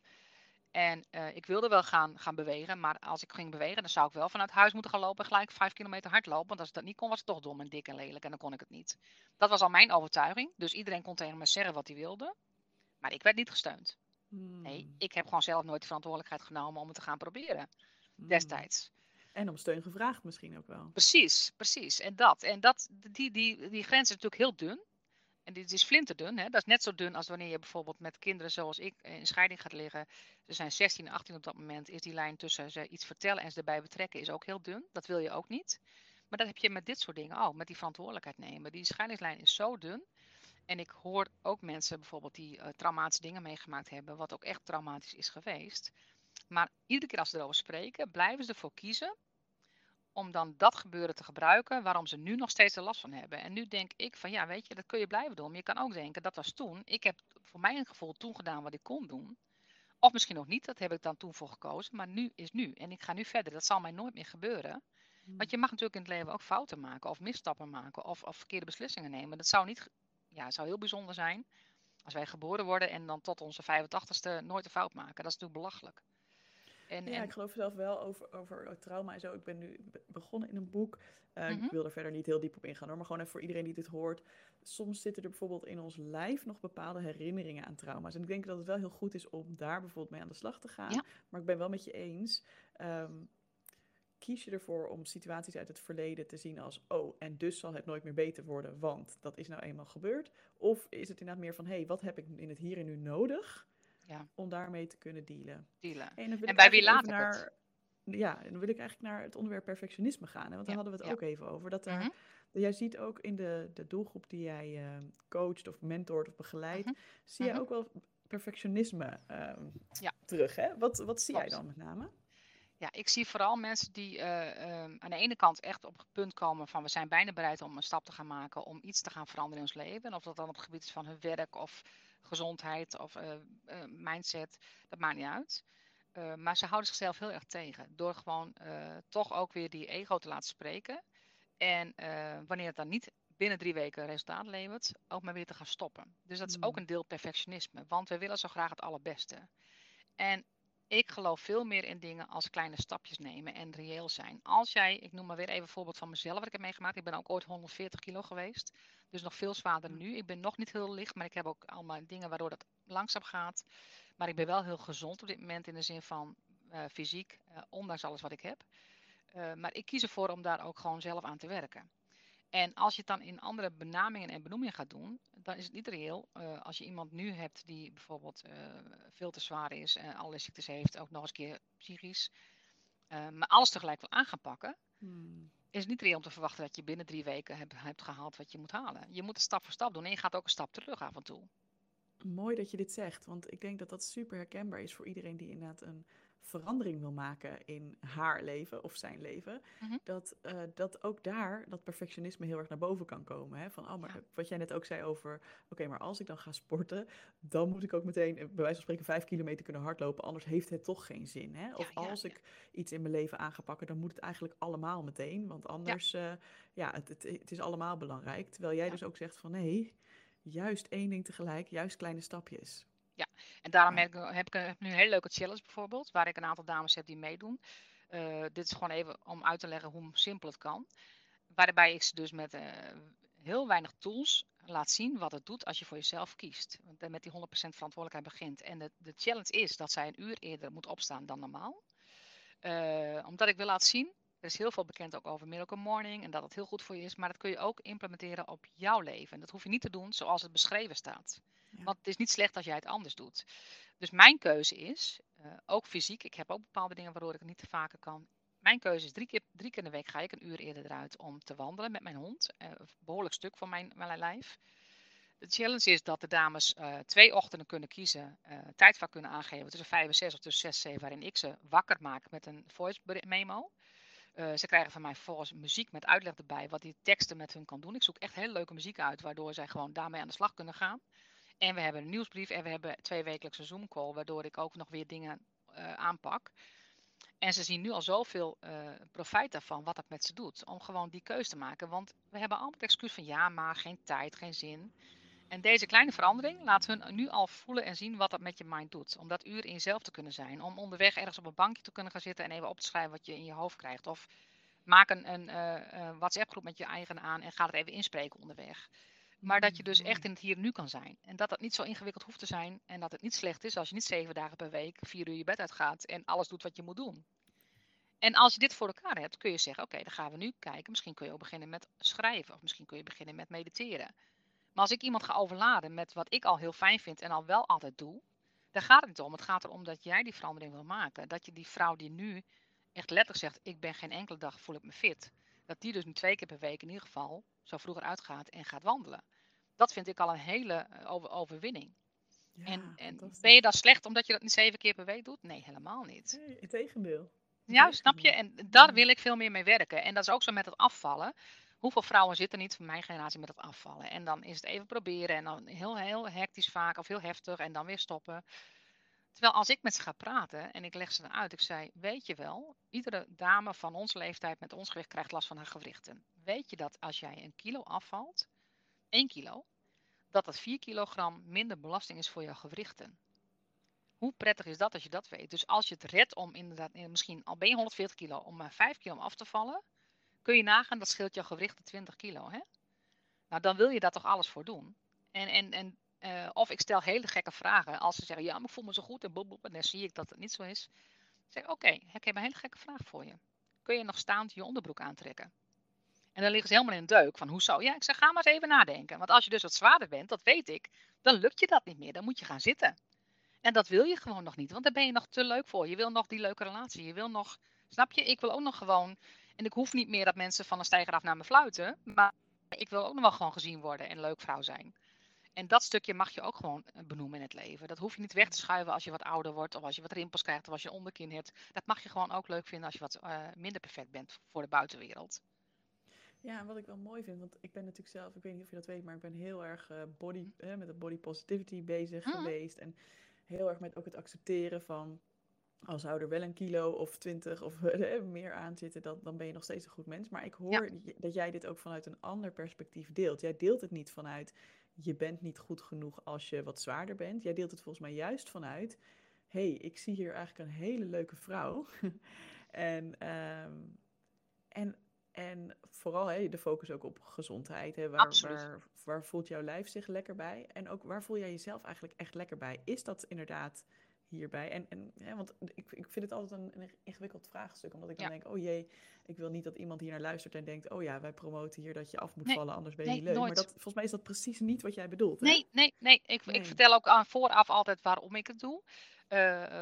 S2: En uh, ik wilde wel gaan, gaan bewegen, maar als ik ging bewegen, dan zou ik wel vanuit huis moeten gaan lopen en gelijk vijf kilometer hardlopen. Want als ik dat niet kon, was het toch dom en dik en lelijk en dan kon ik het niet. Dat was al mijn overtuiging. Dus iedereen kon tegen me zeggen wat hij wilde. Maar ik werd niet gesteund. Nee,
S1: Hmm.
S2: ik heb gewoon zelf nooit de verantwoordelijkheid genomen om het te gaan proberen.
S1: Hmm.
S2: Destijds.
S1: En om steun gevraagd misschien ook wel.
S2: Precies, precies. En dat. En dat, die, die, die grens is natuurlijk heel dun. En dit is flinterdun. Hè? Dat is net zo dun als wanneer je bijvoorbeeld met kinderen zoals ik in scheiding gaat liggen. Ze zijn 16 en 18 op dat moment. Is die lijn tussen ze iets vertellen en ze erbij betrekken is ook heel dun. Dat wil je ook niet. Maar dat heb je met dit soort dingen ook. Met die verantwoordelijkheid nemen. Die scheidingslijn is zo dun. En ik hoor ook mensen bijvoorbeeld die uh, traumatische dingen meegemaakt hebben. Wat ook echt traumatisch is geweest. Maar iedere keer als ze erover spreken, blijven ze ervoor kiezen om dan dat gebeuren te gebruiken waarom ze nu nog steeds er last van hebben. En nu denk ik van ja, weet je, dat kun je blijven doen. Maar je kan ook denken, dat was toen. Ik heb voor mijn gevoel toen gedaan wat ik kon doen. Of misschien nog niet, dat heb ik dan toen voor gekozen. Maar nu is nu. En ik ga nu verder. Dat zal mij nooit meer gebeuren.
S1: Hmm.
S2: Want je mag natuurlijk in het leven ook fouten maken. Of misstappen maken. Of, of verkeerde beslissingen nemen. Dat zou niet, ja, het zou heel bijzonder zijn. Als wij geboren worden en dan tot onze 85ste nooit een fout maken. Dat is natuurlijk belachelijk.
S1: En, ja, en... ik geloof zelf wel over, over trauma en zo. Ik ben nu begonnen in een boek. Uh, mm -hmm. Ik wil er verder niet heel diep op ingaan hoor, maar gewoon even voor iedereen die dit hoort. Soms zitten er bijvoorbeeld in ons lijf nog bepaalde herinneringen aan trauma's. En ik denk dat het wel heel goed is om daar bijvoorbeeld mee aan de slag te gaan. Ja. Maar ik ben wel met je eens. Um, kies je ervoor om situaties uit het verleden te zien als... oh, en dus zal het nooit meer beter worden, want dat is nou eenmaal gebeurd? Of is het inderdaad meer van... hé, hey, wat heb ik in het hier en nu nodig...
S2: Ja.
S1: om daarmee te kunnen dealen.
S2: dealen.
S1: En,
S2: en bij wie laat
S1: naar,
S2: het?
S1: Ja, en dan wil ik eigenlijk naar het onderwerp perfectionisme gaan. Hè? Want daar
S2: Ja,
S1: hadden we het
S2: ja.
S1: ook even over. Dat er,
S2: Mhm.
S1: Jij ziet ook in de, de doelgroep die jij eh, coacht of mentort of begeleidt...
S2: Mhm.
S1: zie jij
S2: Mhm.
S1: ook wel perfectionisme ehm, terug. Hè? Wat, wat zie jij dan met name?
S2: Ja, ik zie vooral mensen die eh, ehm, aan de ene kant echt op het punt komen van we zijn bijna bereid om een stap te gaan maken om iets te gaan veranderen in ons leven. En of dat dan op het gebied is van hun werk of gezondheid of eh, eh, mindset, dat maakt niet uit. Maar ze houden zichzelf heel erg tegen door gewoon toch ook weer die ego te laten spreken. En wanneer het dan niet binnen drie weken resultaat levert, ook maar weer te gaan stoppen. Dus dat is ook
S1: Hmm.
S2: een deel perfectionisme, want we willen zo graag het allerbeste. En ik geloof veel meer in dingen als kleine stapjes nemen en reëel zijn. Als jij, ik noem maar weer even een voorbeeld van mezelf wat ik heb meegemaakt. Ik ben ook ooit 140 kilo geweest. Dus nog veel zwaarder nu. Ik ben nog niet heel licht, maar ik heb ook allemaal dingen waardoor dat langzaam gaat. Maar ik ben wel heel gezond op dit moment in de zin van eh, fysiek, eh, ondanks alles wat ik heb. Eh, maar ik kies ervoor om daar ook gewoon zelf aan te werken. En als je het dan in andere benamingen en benoemingen gaat doen, dan is het niet reëel. eh, als je iemand nu hebt die bijvoorbeeld eh, veel te zwaar is en alle ziektes heeft, ook nog eens een keer psychisch, eh, maar alles tegelijk wil aan gaan pakken,
S1: Hmm.
S2: is het niet reëel om te verwachten dat je binnen drie weken hebt, hebt gehaald wat je moet halen. Je moet het stap voor stap doen en je gaat ook een stap terug af en toe.
S1: Mooi dat je dit zegt, want ik denk dat dat super herkenbaar is voor iedereen die inderdaad een verandering wil maken in haar leven of zijn leven.
S2: Mhm.
S1: Dat, eh, dat ook daar dat perfectionisme heel erg naar boven kan komen. Hè? Van, oh, maar
S2: Ja.
S1: wat jij net ook zei over, oké, maar als ik dan ga sporten, dan moet ik ook meteen, eh, bij wijze van spreken, vijf kilometer kunnen hardlopen, anders heeft het toch geen zin. Hè? Of
S2: Ja, ja,
S1: als ik iets in mijn leven aan ga pakken, dan moet het eigenlijk allemaal meteen, want anders, ja, ja het, het, het is allemaal belangrijk. Terwijl jij dus ook zegt van, nee, juist één ding tegelijk, juist kleine stapjes.
S2: En daarom
S1: Ja.
S2: heb ik, heb ik een- heb ik nu een hele leuke challenge bijvoorbeeld, waar ik een aantal dames heb die meedoen. Eh, dit is gewoon even om uit te leggen hoe simpel het kan. Waarbij ik ze dus met eh, heel weinig tools laat zien wat het doet als je voor jezelf kiest. Want eh, met die 100% verantwoordelijkheid begint. En de, de challenge is dat zij een uur eerder moet opstaan dan normaal. Eh, omdat ik wil laten zien, er is heel veel bekend ook over Miracle Morning en dat het heel goed voor je is. Maar dat kun je ook implementeren op jouw leven. En dat hoef je niet te doen zoals het beschreven staat.
S1: Ja.
S2: Want het is niet slecht als jij het anders doet. Dus mijn keuze is, eh, ook fysiek, ik heb ook bepaalde dingen waardoor ik het niet te vaker kan. Mijn keuze is drie keer, drie keer in de week ga ik een uur eerder eruit om te wandelen met mijn hond. eh, een behoorlijk stuk van mijn, mijn lijf. De challenge is dat de dames eh, twee ochtenden kunnen kiezen, eh tijdvak kunnen aangeven tussen vijf en zes of tussen zes en zeven, waarin ik ze wakker maak met een voice memo. Eh, ze krijgen van mij volgens muziek met uitleg erbij wat die teksten met hun kan doen. Ik zoek echt hele leuke muziek uit, waardoor zij gewoon daarmee aan de slag kunnen gaan. En we hebben een nieuwsbrief en we hebben twee wekelijkse Zoom call, waardoor ik ook nog weer dingen eh, aanpak. En ze zien nu al zoveel eh profijt daarvan, wat dat met ze doet. Om gewoon die keuze te maken. Want we hebben allemaal het excuus van ja, maar geen tijd, geen zin. En deze kleine verandering laat hun nu al voelen en zien wat dat met je mind doet. Om dat uur in jezelf te kunnen zijn. Om onderweg ergens op een bankje te kunnen gaan zitten en even op te schrijven wat je in je hoofd krijgt. Of maak een, een uh, WhatsApp groep met je eigen aan en ga het even inspreken onderweg. Maar dat je dus echt in het hier nu kan zijn. En dat dat niet zo ingewikkeld hoeft te zijn. En dat het niet slecht is als je niet zeven dagen per week vier uur je bed uitgaat en alles doet wat je moet doen. En als je dit voor elkaar hebt, kun je zeggen: Oké, dan gaan we nu kijken. Misschien kun je ook beginnen met schrijven. Of misschien kun je beginnen met mediteren. Maar als ik iemand ga overladen met wat ik al heel fijn vind en al wel altijd doe, dan gaat het niet om. Het gaat erom dat jij die verandering wil maken. Dat je die vrouw die nu echt letterlijk zegt: Ik ben geen enkele dag voel ik me fit. Dat die dus nu twee keer per week in ieder geval zo vroeger uitgaat en gaat wandelen. Dat vind ik al een hele eh, over, overwinning. Ja, en, en ben je dan slecht omdat je dat niet zeven keer per week doet? Nee, helemaal niet.
S1: Nee, het tegendeel.
S2: Ja, snap je? En daar wil ik veel meer mee werken. En dat is ook zo met het afvallen. Hoeveel vrouwen zitten niet van mijn generatie met het afvallen? En dan is het even proberen en dan heel, heel hectisch vaak of heel heftig en dan weer stoppen. Terwijl als ik met ze ga praten en ik leg ze dan uit, ik zei, weet je wel, iedere dame van onze leeftijd met ons gewicht krijgt last van haar gewrichten. Weet je dat als jij een kilo afvalt, 1 kilo, dat dat 4 kilogram minder belasting is voor jouw gewrichten? Hoe prettig is dat als je dat weet? Dus als je het redt om inderdaad, eh, misschien al ben je 140 kilo, om maar 5 kilo af te vallen, kun je nagaan, dat scheelt jouw gewrichten 20 kilo. Hè? Nou, dan wil je daar toch alles voor doen. En, en, en, uh, of ik stel hele gekke vragen. Als ze zeggen, ja, maar ik voel me zo goed en boep, en dan zie ik dat het niet zo is. Ik zeg, oké, okay, ik heb een hele gekke vraag voor je. Kun je nog staand je onderbroek aantrekken? En dan liggen ze helemaal in een deuk van, hoezo? Ja, ik zeg, ga maar eens even nadenken. Want als je dus wat zwaarder bent, dat weet ik, dan lukt je dat niet meer. Dan moet je gaan zitten. En dat wil je gewoon nog niet, want daar ben je nog te leuk voor. Je wil nog die leuke relatie. Je wil nog, snap je? Ik wil ook nog gewoon. En ik hoef niet meer dat mensen van een stijger af naar me fluiten. Maar ik wil ook nog wel gewoon gezien worden en leuk vrouw zijn. En dat stukje mag je ook gewoon eh, benoemen in het leven. Dat hoef je niet weg te schuiven als je wat ouder wordt, of als je wat rimpels krijgt, of als je onderkin hebt. Dat mag je gewoon ook leuk vinden als je wat uh, minder perfect bent voor de buitenwereld.
S1: Ja, en wat ik wel mooi vind, want ik ben natuurlijk zelf, ik weet niet of je dat weet, maar ik ben heel erg uh, body, met de body positivity bezig mm. geweest. En heel erg met ook het accepteren van al zou er wel een kilo of twintig of meer aan zitten, dan, dan ben je nog steeds een goed mens. Maar ik hoor dat jij dit ook vanuit een ander perspectief deelt. Jij deelt het niet vanuit je bent niet goed genoeg als je wat zwaarder bent. Jij deelt het volgens mij juist vanuit hey, ik zie hier eigenlijk een hele leuke vrouw. en, um, en en vooral de focus ook op gezondheid. Hè, waar, waar, waar, voelt jouw lijf zich lekker bij? En ook waar voel jij jezelf eigenlijk echt lekker bij? Is dat inderdaad hierbij? En, en hè, want ik, ik vind het altijd een, een ingewikkeld vraagstuk. Omdat ik dan denk, oh jee, ik wil niet dat iemand hier naar luistert en denkt... oh ja, wij promoten hier dat je af moet vallen, anders ben je niet leuk. Maar dat, volgens mij is dat precies niet wat jij bedoelt. Hè?
S2: Nee, nee, nee. Ik, nee. ik vertel ook aan vooraf altijd waarom ik het doe. Uh,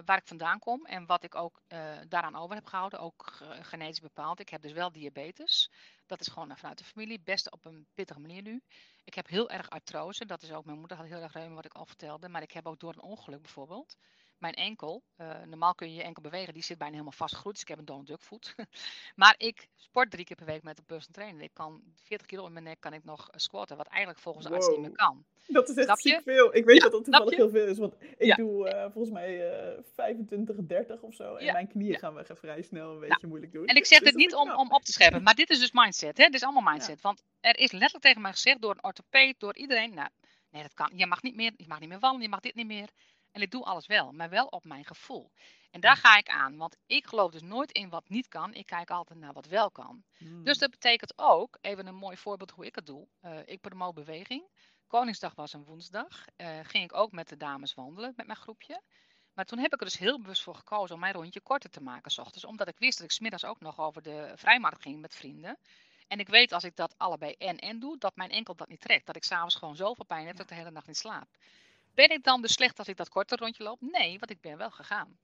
S2: waar ik vandaan kom en wat ik ook uh, daaraan over heb gehouden, ook genetisch bepaald. Ik heb dus wel diabetes. Dat is gewoon vanuit de familie, best op een pittige manier nu. Ik heb heel erg artrose, dat is ook, mijn moeder had heel erg reuma, wat ik al vertelde. Maar ik heb ook door een ongeluk bijvoorbeeld, mijn enkel, uh, normaal kun je je enkel bewegen, die zit bijna helemaal vastgegroeid. Dus ik heb een Donald Duck voet. maar ik sport drie keer per week met een personal trainer. Ik kan 40 kilo in mijn nek kan ik nog squatten, wat eigenlijk volgens de wow. arts niet meer kan.
S1: Dat is echt ziek veel. Ik weet ja, dat dat toevallig heel veel is, want ik ja. doe uh, volgens mij uh, 25, 30 of zo. En ja. mijn knieën gaan we vrij snel een beetje moeilijk doen.
S2: En ik zeg dus dit niet om, om op te scheppen, maar dit is dus mindset. Hè? Dit is allemaal mindset. Want er is letterlijk tegen mij gezegd door een orthopeed, door iedereen, nou, nee dat kan, je mag niet meer, je mag niet meer wandelen, je mag dit niet meer. En ik doe alles wel, maar wel op mijn gevoel. En daar ga ik aan, want ik geloof dus nooit in wat niet kan. Ik kijk altijd naar wat wel kan. Dus dat betekent ook, even een mooi voorbeeld hoe ik het doe. Uh, ik promoot beweging. Koningsdag was een woensdag. Uh, ging ik ook met de dames wandelen met mijn groepje. Maar toen heb ik er dus heel bewust voor gekozen om mijn rondje korter te maken s ochtends. Omdat ik wist dat ik smiddags ook nog over de vrijmarkt ging met vrienden. En ik weet als ik dat allebei en en doe, dat mijn enkel dat niet trekt. Dat ik s'avonds gewoon zoveel pijn heb dat ik de hele nacht niet slaap. Ben ik dan dus slecht als ik dat korte rondje loop? Nee, want ik ben wel gegaan.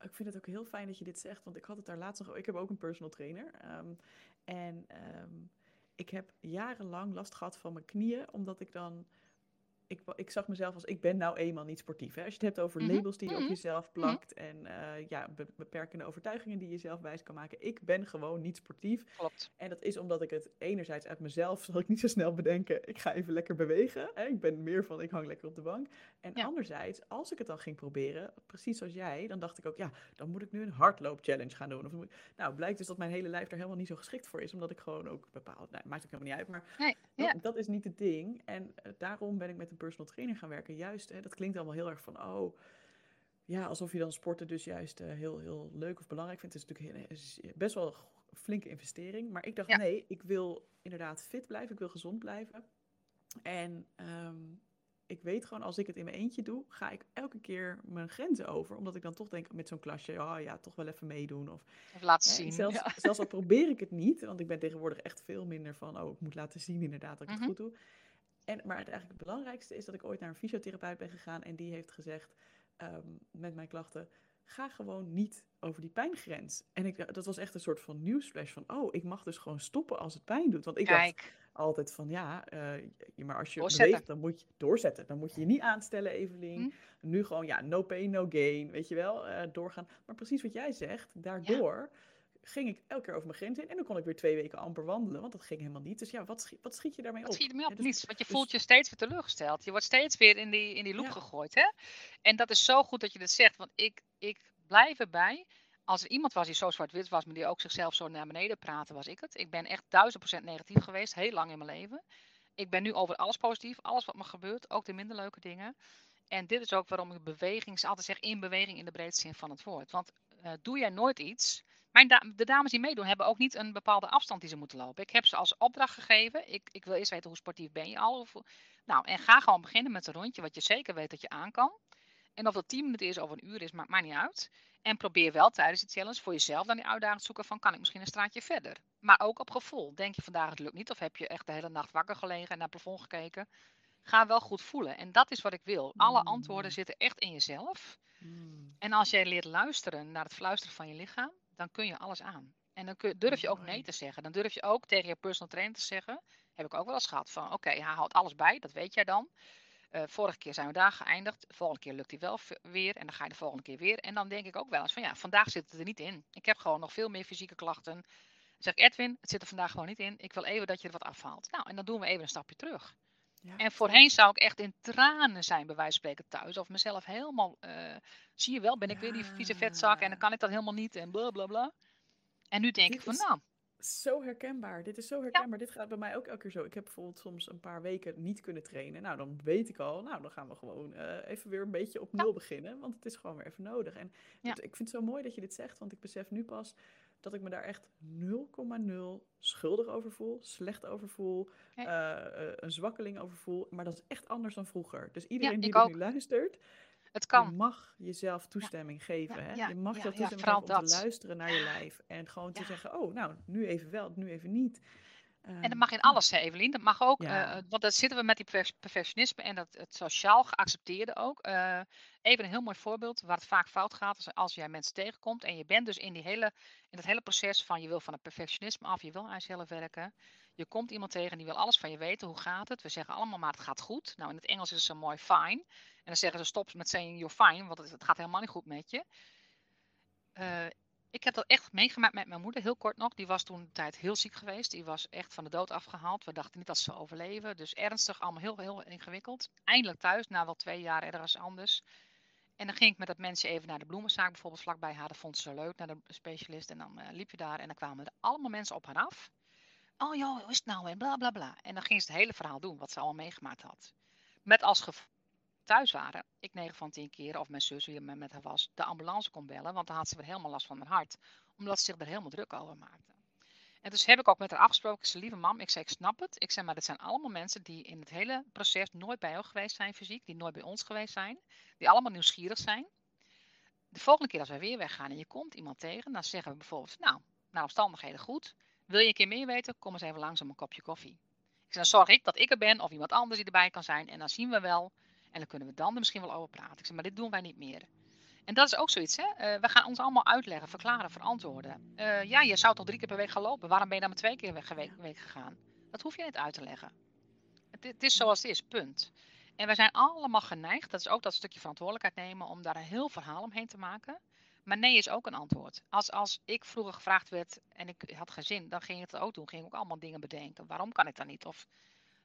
S1: Ik vind het ook heel fijn dat je dit zegt, want ik had het daar laatst nog. Ik heb ook een personal trainer. Um, en um, ik heb jarenlang last gehad van mijn knieën, omdat ik dan ik, ik zag mezelf als, ik ben nou eenmaal niet sportief. Hè? Als je het hebt over
S2: Mhm,
S1: labels die je op
S2: mhm,
S1: jezelf
S2: mhm.
S1: plakt en eh, ja, be- beperkende overtuigingen die je zelf wijs kan maken. Ik ben gewoon niet sportief.
S2: Klopt.
S1: En dat is omdat ik het enerzijds uit mezelf, zal ik niet zo snel bedenken, ik ga even lekker bewegen. Hè? Ik ben meer van, ik hang lekker op de bank. En
S2: Ja.
S1: anderzijds, als ik het dan ging proberen, precies zoals jij, dan dacht ik ook, ja, dan moet ik nu een hardloop-challenge gaan doen. Of, moet- nou, blijkt dus dat mijn hele lijf daar helemaal niet zo geschikt voor is, omdat ik gewoon ook bepaald, nou, maakt ook helemaal niet uit, maar
S2: Nee, ja.
S1: dat is niet het ding. En eh, daarom ben ik met een personal trainer gaan werken. Juist, hè, dat klinkt allemaal heel erg van, oh, ja, alsof je dan sporten dus juist eh, heel, heel leuk of belangrijk vindt. Het is natuurlijk best wel een flinke investering. Maar ik dacht,
S2: Ja.
S1: nee, ik wil inderdaad fit blijven. Ik wil gezond blijven. En ehm, ik weet gewoon, als ik het in mijn eentje doe, ga ik elke keer mijn grenzen over. Omdat ik dan toch denk met zo'n klasje, oh ja, toch wel even meedoen. Of
S2: Even laten
S1: Hè,
S2: zien.
S1: zelfs,
S2: Ja.
S1: zelfs al probeer ik het niet, want ik ben tegenwoordig echt veel minder van, oh, ik moet laten zien inderdaad dat ik
S2: Mhm.
S1: het goed doe. En, maar het, eigenlijk het belangrijkste is dat ik ooit naar een fysiotherapeut ben gegaan en die heeft gezegd, ehm, met mijn klachten, ga gewoon niet over die pijngrens. En ik, dat was echt een soort van nieuwsflash van, oh, ik mag dus gewoon stoppen als het pijn doet. Want ik dacht
S2: Kijk,
S1: altijd van, ja, eh, maar als je
S2: Doorzetten.
S1: beweegt, dan moet je doorzetten. Dan moet je je niet aanstellen, Evelien.
S2: Hm.
S1: Nu gewoon, ja, no pain, no gain, weet je wel, eh, doorgaan. Maar precies wat jij zegt, daardoor ging ik elke keer over mijn grens in. En dan kon ik weer twee weken amper wandelen, want dat ging helemaal niet. Dus ja, wat, schiet, wat schiet je daarmee
S2: wat
S1: op?
S2: schiet er mee op?
S1: Dus-
S2: Niets. Want je
S1: dus-
S2: voelt je steeds weer teleurgesteld. Je wordt steeds weer in die, in die loop
S1: Ja.
S2: gegooid. Hè? En dat is zo goed dat je dit zegt. Want ik, ik blijf erbij. Als er iemand was die zo zwart-wit was, maar die ook zichzelf zo naar beneden praatte, was ik het. Ik ben echt duizend procent negatief geweest, heel lang in mijn leven. Ik ben nu over alles positief, alles wat me gebeurt, ook de minder leuke dingen. En dit is ook waarom ik beweging, altijd zeg in beweging in de breedste zin van het woord. Want eh, doe jij nooit iets. Mijn da- de dames die meedoen hebben ook niet een bepaalde afstand die ze moeten lopen. Ik heb ze als opdracht gegeven. Ik, ik wil eerst weten hoe sportief ben je al. Of, nou, en ga gewoon beginnen met een rondje wat je zeker weet dat je aan kan. En of dat 10 minuten is of een uur is, maakt mij niet uit. En probeer wel tijdens die challenge voor jezelf dan die uitdaging te zoeken van kan ik misschien een straatje verder. Maar ook op gevoel. Denk je vandaag het lukt niet of heb je echt de hele nacht wakker gelegen en naar het plafond gekeken. Ga wel goed voelen. En dat is wat ik wil. Alle antwoorden
S1: Mm.
S2: zitten echt in jezelf.
S1: Mm,
S2: En als jij leert luisteren naar het fluisteren van je lichaam, dan kun je alles aan. En dan kun, durf je ook nee te zeggen. Dan durf je ook tegen je personal trainer te zeggen. Heb ik ook wel eens gehad van oké, hij houdt alles bij, dat weet jij dan. Eh, vorige keer zijn we daar geëindigd. De volgende keer lukt hij wel weer. En dan ga je de volgende keer weer. En dan denk ik ook wel eens van ja, vandaag zit het er niet in. Ik heb gewoon nog veel meer fysieke klachten. Dan zeg ik, Edwin, het zit er vandaag gewoon niet in. Ik wil even dat je er wat afhaalt. Nou, en dan doen we even een stapje terug.
S1: Ja,
S2: En voorheen zou ik echt in tranen zijn, bij wijze van spreken, thuis. Of mezelf helemaal, eh, zie je wel, ben ik weer die vieze vetzak en dan kan ik dat helemaal niet en bla bla bla. En nu denk
S1: Dit
S2: ik van, nou,
S1: Zo herkenbaar. Dit is zo herkenbaar. Dit gaat bij mij ook elke keer zo. Ik heb bijvoorbeeld soms een paar weken niet kunnen trainen. Nou, dan weet ik al, nou, dan gaan we gewoon eh, even weer een beetje op nul beginnen. Want het is gewoon weer even nodig. En het- ik vind het zo mooi dat je dit zegt, want ik besef nu pas dat ik me daar echt 0,0 schuldig over voel, slecht over voel, eh, eh, een zwakkeling over voel. Maar dat is echt anders dan vroeger. Dus iedereen die nu luistert,
S2: het
S1: je
S2: kan.
S1: mag jezelf toestemming geven. Hè?
S2: ja,
S1: je mag
S2: ja, ja,
S1: toestemming geven om te
S2: dat.
S1: luisteren naar je lijf. En gewoon te zeggen, oh, nou, nu even wel, nu even niet.
S2: En
S1: Ehm,
S2: dat mag in alles, hè, Evelien. Dat mag ook,
S1: Ja.
S2: eh, want dan zitten we met die perf- perfectionisme en dat, het sociaal geaccepteerde ook. Eh, even een heel mooi voorbeeld waar het vaak fout gaat. Is als jij mensen tegenkomt en je bent dus in, die hele, in dat hele proces van je wil van het perfectionisme af, je wil aan jezelf werken. Je komt iemand tegen die wil alles van je weten. Hoe gaat het? We zeggen allemaal maar het gaat goed. Nou, in het Engels is het zo mooi fine. En dan zeggen ze stop met saying you're fine, want het, het gaat helemaal niet goed met je. Eh, ik heb dat echt meegemaakt met mijn moeder, heel kort nog. Die was toen een tijd heel ziek geweest. Die was echt van de dood afgehaald. We dachten niet dat ze zou overleven. Dus ernstig, allemaal heel, heel ingewikkeld. Eindelijk thuis, na wel twee jaar ergens anders. En dan ging ik met dat mensje even naar de bloemenzaak, bijvoorbeeld vlakbij haar. Dat vond ze leuk, naar de specialist. En dan eh, liep je daar en dan kwamen er allemaal mensen op haar af. Oh joh, hoe is het nou? En bla bla bla. En dan ging ze het hele verhaal doen, wat ze allemaal meegemaakt had. Met als gevolg thuis waren, ik 9 van 10 keer, of mijn zus, wie er met haar was, de ambulance kon bellen, want dan had ze weer helemaal last van haar hart, omdat ze zich er helemaal druk over maakte. En dus heb ik ook met haar afgesproken, ik lieve mam, ik zei, ik snap het. Ik zei, maar dit zijn allemaal mensen die in het hele proces nooit bij jou geweest zijn fysiek, die nooit bij ons geweest zijn, die allemaal nieuwsgierig zijn. De volgende keer als wij weer weggaan en je komt iemand tegen, dan zeggen we bijvoorbeeld, nou, naar omstandigheden goed. Wil je een keer meer weten? Kom eens even langs een kopje koffie. Ik zei, dan zorg ik dat ik er ben of iemand anders die erbij kan zijn en dan zien we wel en dan kunnen we dan er misschien wel over praten. Ik zeg, maar dit doen wij niet meer. En dat is ook zoiets, hè? Eh, we gaan ons allemaal uitleggen, verklaren, verantwoorden. Eh, ja, je zou toch drie keer per week gaan lopen? Waarom ben je dan maar twee keer per week, week gegaan? Dat hoef je niet uit te leggen. Het, het is zoals het is, punt. En we zijn allemaal geneigd, dat is ook dat stukje verantwoordelijkheid nemen, om daar een heel verhaal omheen te maken. Maar nee is ook een antwoord. Als, als ik vroeger gevraagd werd en ik had geen zin, dan ging ik het ook doen. Ging ik ook allemaal dingen bedenken. Waarom kan ik dat niet? Of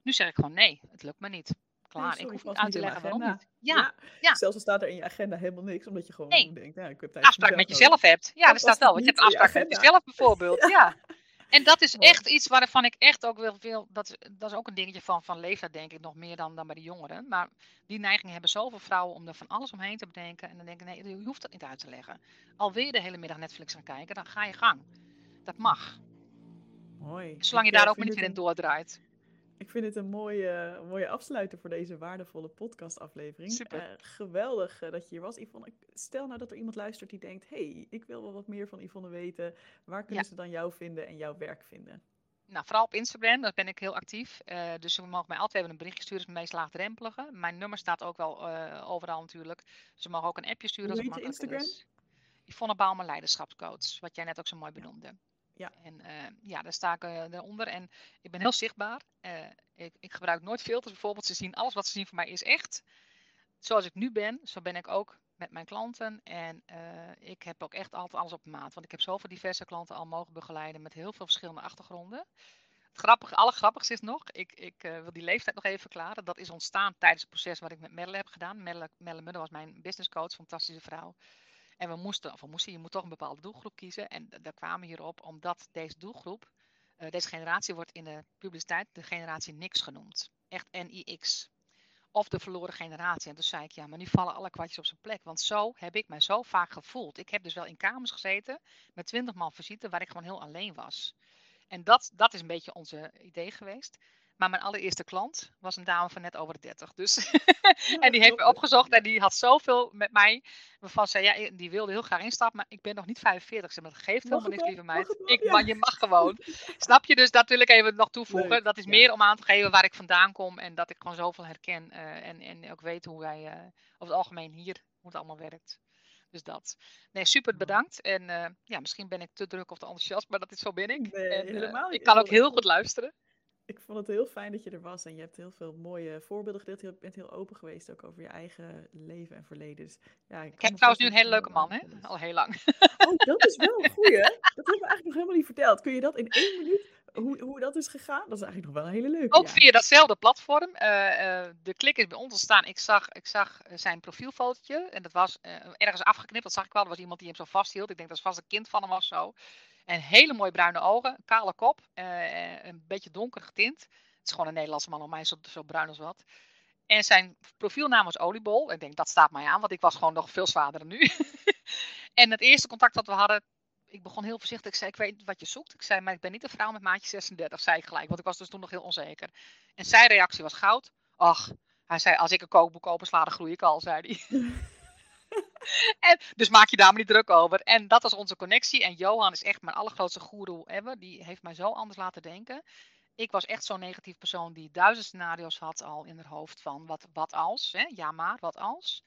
S2: nu zeg ik gewoon nee, het lukt me niet. Klaar, ik hoef niet uit te leggen waarom niet. Ja, ja.
S1: Zelfs al staat er in je agenda helemaal niks, omdat je gewoon
S2: Nee.
S1: denkt, ja, ik heb tijd
S2: afspraak met jezelf hebt. Ja,
S1: was
S2: staat wel, je hebt
S1: je
S2: afspraak met jezelf bijvoorbeeld. Ja. En dat is echt iets waarvan ik echt ook wil, wil dat, is, dat is ook een dingetje van, van leeftijd denk ik, nog meer dan, dan bij de jongeren. Maar die neiging hebben zoveel vrouwen om er van alles omheen te bedenken. En dan denken, nee, je hoeft dat niet uit te leggen. Alweer de hele middag Netflix gaan kijken, dan ga je gang. Dat mag.
S1: Mooi.
S2: Zolang je
S1: eh,
S2: daar ook
S1: vind
S2: niet weer in
S1: een-
S2: doordraait.
S1: Ik vind het een mooie, een mooie afsluiter voor deze waardevolle podcastaflevering.
S2: Super.
S1: Eh, geweldig eh, dat je hier was, Yvonne. Stel nou dat er iemand luistert die denkt... hey, ik wil wel wat meer van Yvonne weten. Waar kunnen
S2: Ja.
S1: ze dan jou vinden en jouw werk vinden?
S2: Nou, vooral op Instagram, daar ben ik heel actief. Eh, dus ze mogen mij altijd even een berichtje sturen, is het meest laagdrempelige. Mijn nummer staat ook wel overal natuurlijk. Ze mogen ook een appje sturen
S1: Hoe
S2: als het
S1: Instagram?
S2: is. Yvonne Bouwman, leiderschapscoach, wat jij net ook zo mooi benoemde.
S1: Ja.
S2: En eh, ja, daar sta ik eh, eronder en ik ben heel zichtbaar. Eh, ik, ik gebruik nooit filters bijvoorbeeld. Ze zien alles wat ze zien van mij is echt. Zoals ik nu ben, zo ben ik ook met mijn klanten. En eh, ik heb ook echt altijd alles op maat. Want ik heb zoveel diverse klanten al mogen begeleiden met heel veel verschillende achtergronden. Het grappige, allergrappigste is nog, ik, ik eh, wil die leeftijd nog even verklaren. Dat is ontstaan tijdens het proces wat ik met Merle heb gedaan. Merle, Merle Mudde was mijn businesscoach, fantastische vrouw. En we moesten, of we moesten, je moet toch een bepaalde doelgroep kiezen. En daar kwamen we hierop omdat deze doelgroep, eh, deze generatie wordt in de publiciteit de generatie niks genoemd. Echt NIX. Of de verloren generatie. En toen zei ik, ja, maar nu vallen alle kwartjes op zijn plek. Want zo heb ik mij zo vaak gevoeld. Ik heb dus wel in kamers gezeten met twintig man visite waar ik gewoon heel alleen was. En dat, dat is een beetje onze idee geweest. Maar mijn allereerste klant was een dame van net over de 30. Dus en die heeft me opgezocht en die had zoveel met mij. Waarvan zei, ja, die wilde heel graag instappen, maar ik ben nog niet 45. Ze maar dat geeft helemaal niks, lieve meid. Ik,
S1: Ja.
S2: maar je mag gewoon. Snap je? Dus dat wil ik even nog toevoegen.
S1: Leuk,
S2: Dat is
S1: ja.
S2: meer om aan te geven waar ik vandaan kom. En dat ik gewoon zoveel herken. eh, en, en ook weet hoe wij eh, over het algemeen hier, hoe het allemaal werkt. Dus dat. Nee, super bedankt. En eh, ja, misschien ben ik te druk of te enthousiast, maar dat is zo ben ik.
S1: Nee,
S2: en, ik kan ook heel goed luisteren.
S1: Ik vond het heel fijn dat je er was en je hebt heel veel mooie voorbeelden gedeeld. Je bent heel open geweest ook over je eigen leven en verleden. Dus, ja,
S2: Ik heb trouwens nu een hele leuke man, hè? Al heel lang.
S1: Oh, dat is wel een goeie. Dat hebben we eigenlijk nog helemaal niet verteld. Kun je dat in één minuut, hoe, hoe dat is gegaan? Dat is eigenlijk nog wel een hele leuke.
S2: Ook
S1: ja.
S2: via datzelfde platform. Eh, eh, de klik is bij ons ontstaan. Ik zag, ik zag eh, zijn profielfotootje. En dat was ergens afgeknipt. Dat zag ik wel. Er was iemand die hem zo vasthield. Ik denk dat het vast een kind van hem was zo. En hele mooie bruine ogen. Kale kop. een beetje donker getint. Het is gewoon een Nederlandse man. Om mij zo, zo bruin als wat. En zijn profielnaam was Oliebol. Ik denk, dat staat mij aan. Want ik was gewoon nog veel zwaarder dan nu. en het eerste contact dat we hadden. Ik begon heel voorzichtig. Ik zei, ik weet wat je zoekt. Ik zei, maar ik ben niet een vrouw met maatje 36. Zei ik gelijk. Want ik was dus toen nog heel onzeker. En zijn reactie was goud. Ach, hij zei, als ik een kookboek opensla, dan groei ik al, zei hij. en, dus maak je daar maar niet druk over. En dat was onze connectie. En Johan is echt mijn allergrootste goeroe ever. Die heeft mij zo anders laten denken. Ik was echt zo'n negatief persoon die duizend scenario's had al in haar hoofd van wat, wat als. Hè? Ja maar, wat als.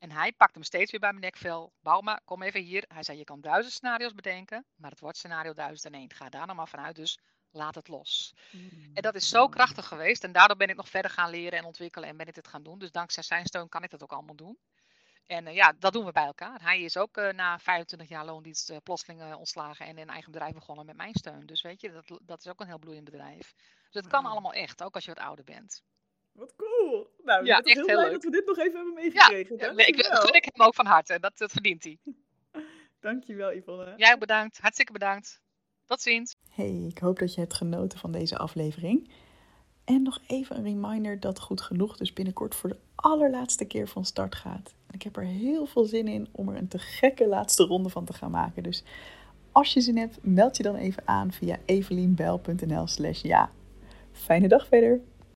S2: En hij pakte me steeds weer bij mijn nekvel. Bouma, kom even hier. Hij zei, je kan duizend scenario's bedenken, maar het wordt scenario duizend en één. Ga daar nou maar vanuit, dus laat het los.
S1: Mm,
S2: En dat is zo krachtig geweest. En daardoor ben ik nog verder gaan leren en ontwikkelen en ben ik dit gaan doen. Dus dankzij zijn steun kan ik dat ook allemaal doen. En eh, ja, dat doen we bij elkaar. Hij is ook eh, na 25 jaar loondienst eh, plotseling ontslagen en een eigen bedrijf begonnen met mijn steun. Dus weet je, dat, dat is ook een heel bloeiend bedrijf. Dus het kan allemaal echt, ook als je wat ouder bent.
S1: Wat cool. Nou,
S2: Ja,
S1: ik ben
S2: echt
S1: heel
S2: heel
S1: blij
S2: leuk.
S1: dat we dit nog even hebben
S2: Ja,
S1: meegekregen.
S2: eh, ik, dat gun ik hem ook van harte. Dat, dat verdient hij.
S1: Dankjewel, Yvonne.
S2: Jij ook bedankt. Hartstikke bedankt. Tot ziens.
S1: Hey, ik hoop dat je hebt genoten van deze aflevering. En nog even een reminder dat Goed Genoeg dus binnenkort voor de allerlaatste keer van start gaat. En ik heb er heel veel zin in om er een te gekke laatste ronde van te gaan maken. Dus als je zin hebt, meld je dan even aan via evelienbel.nl slash ja. Fijne dag verder!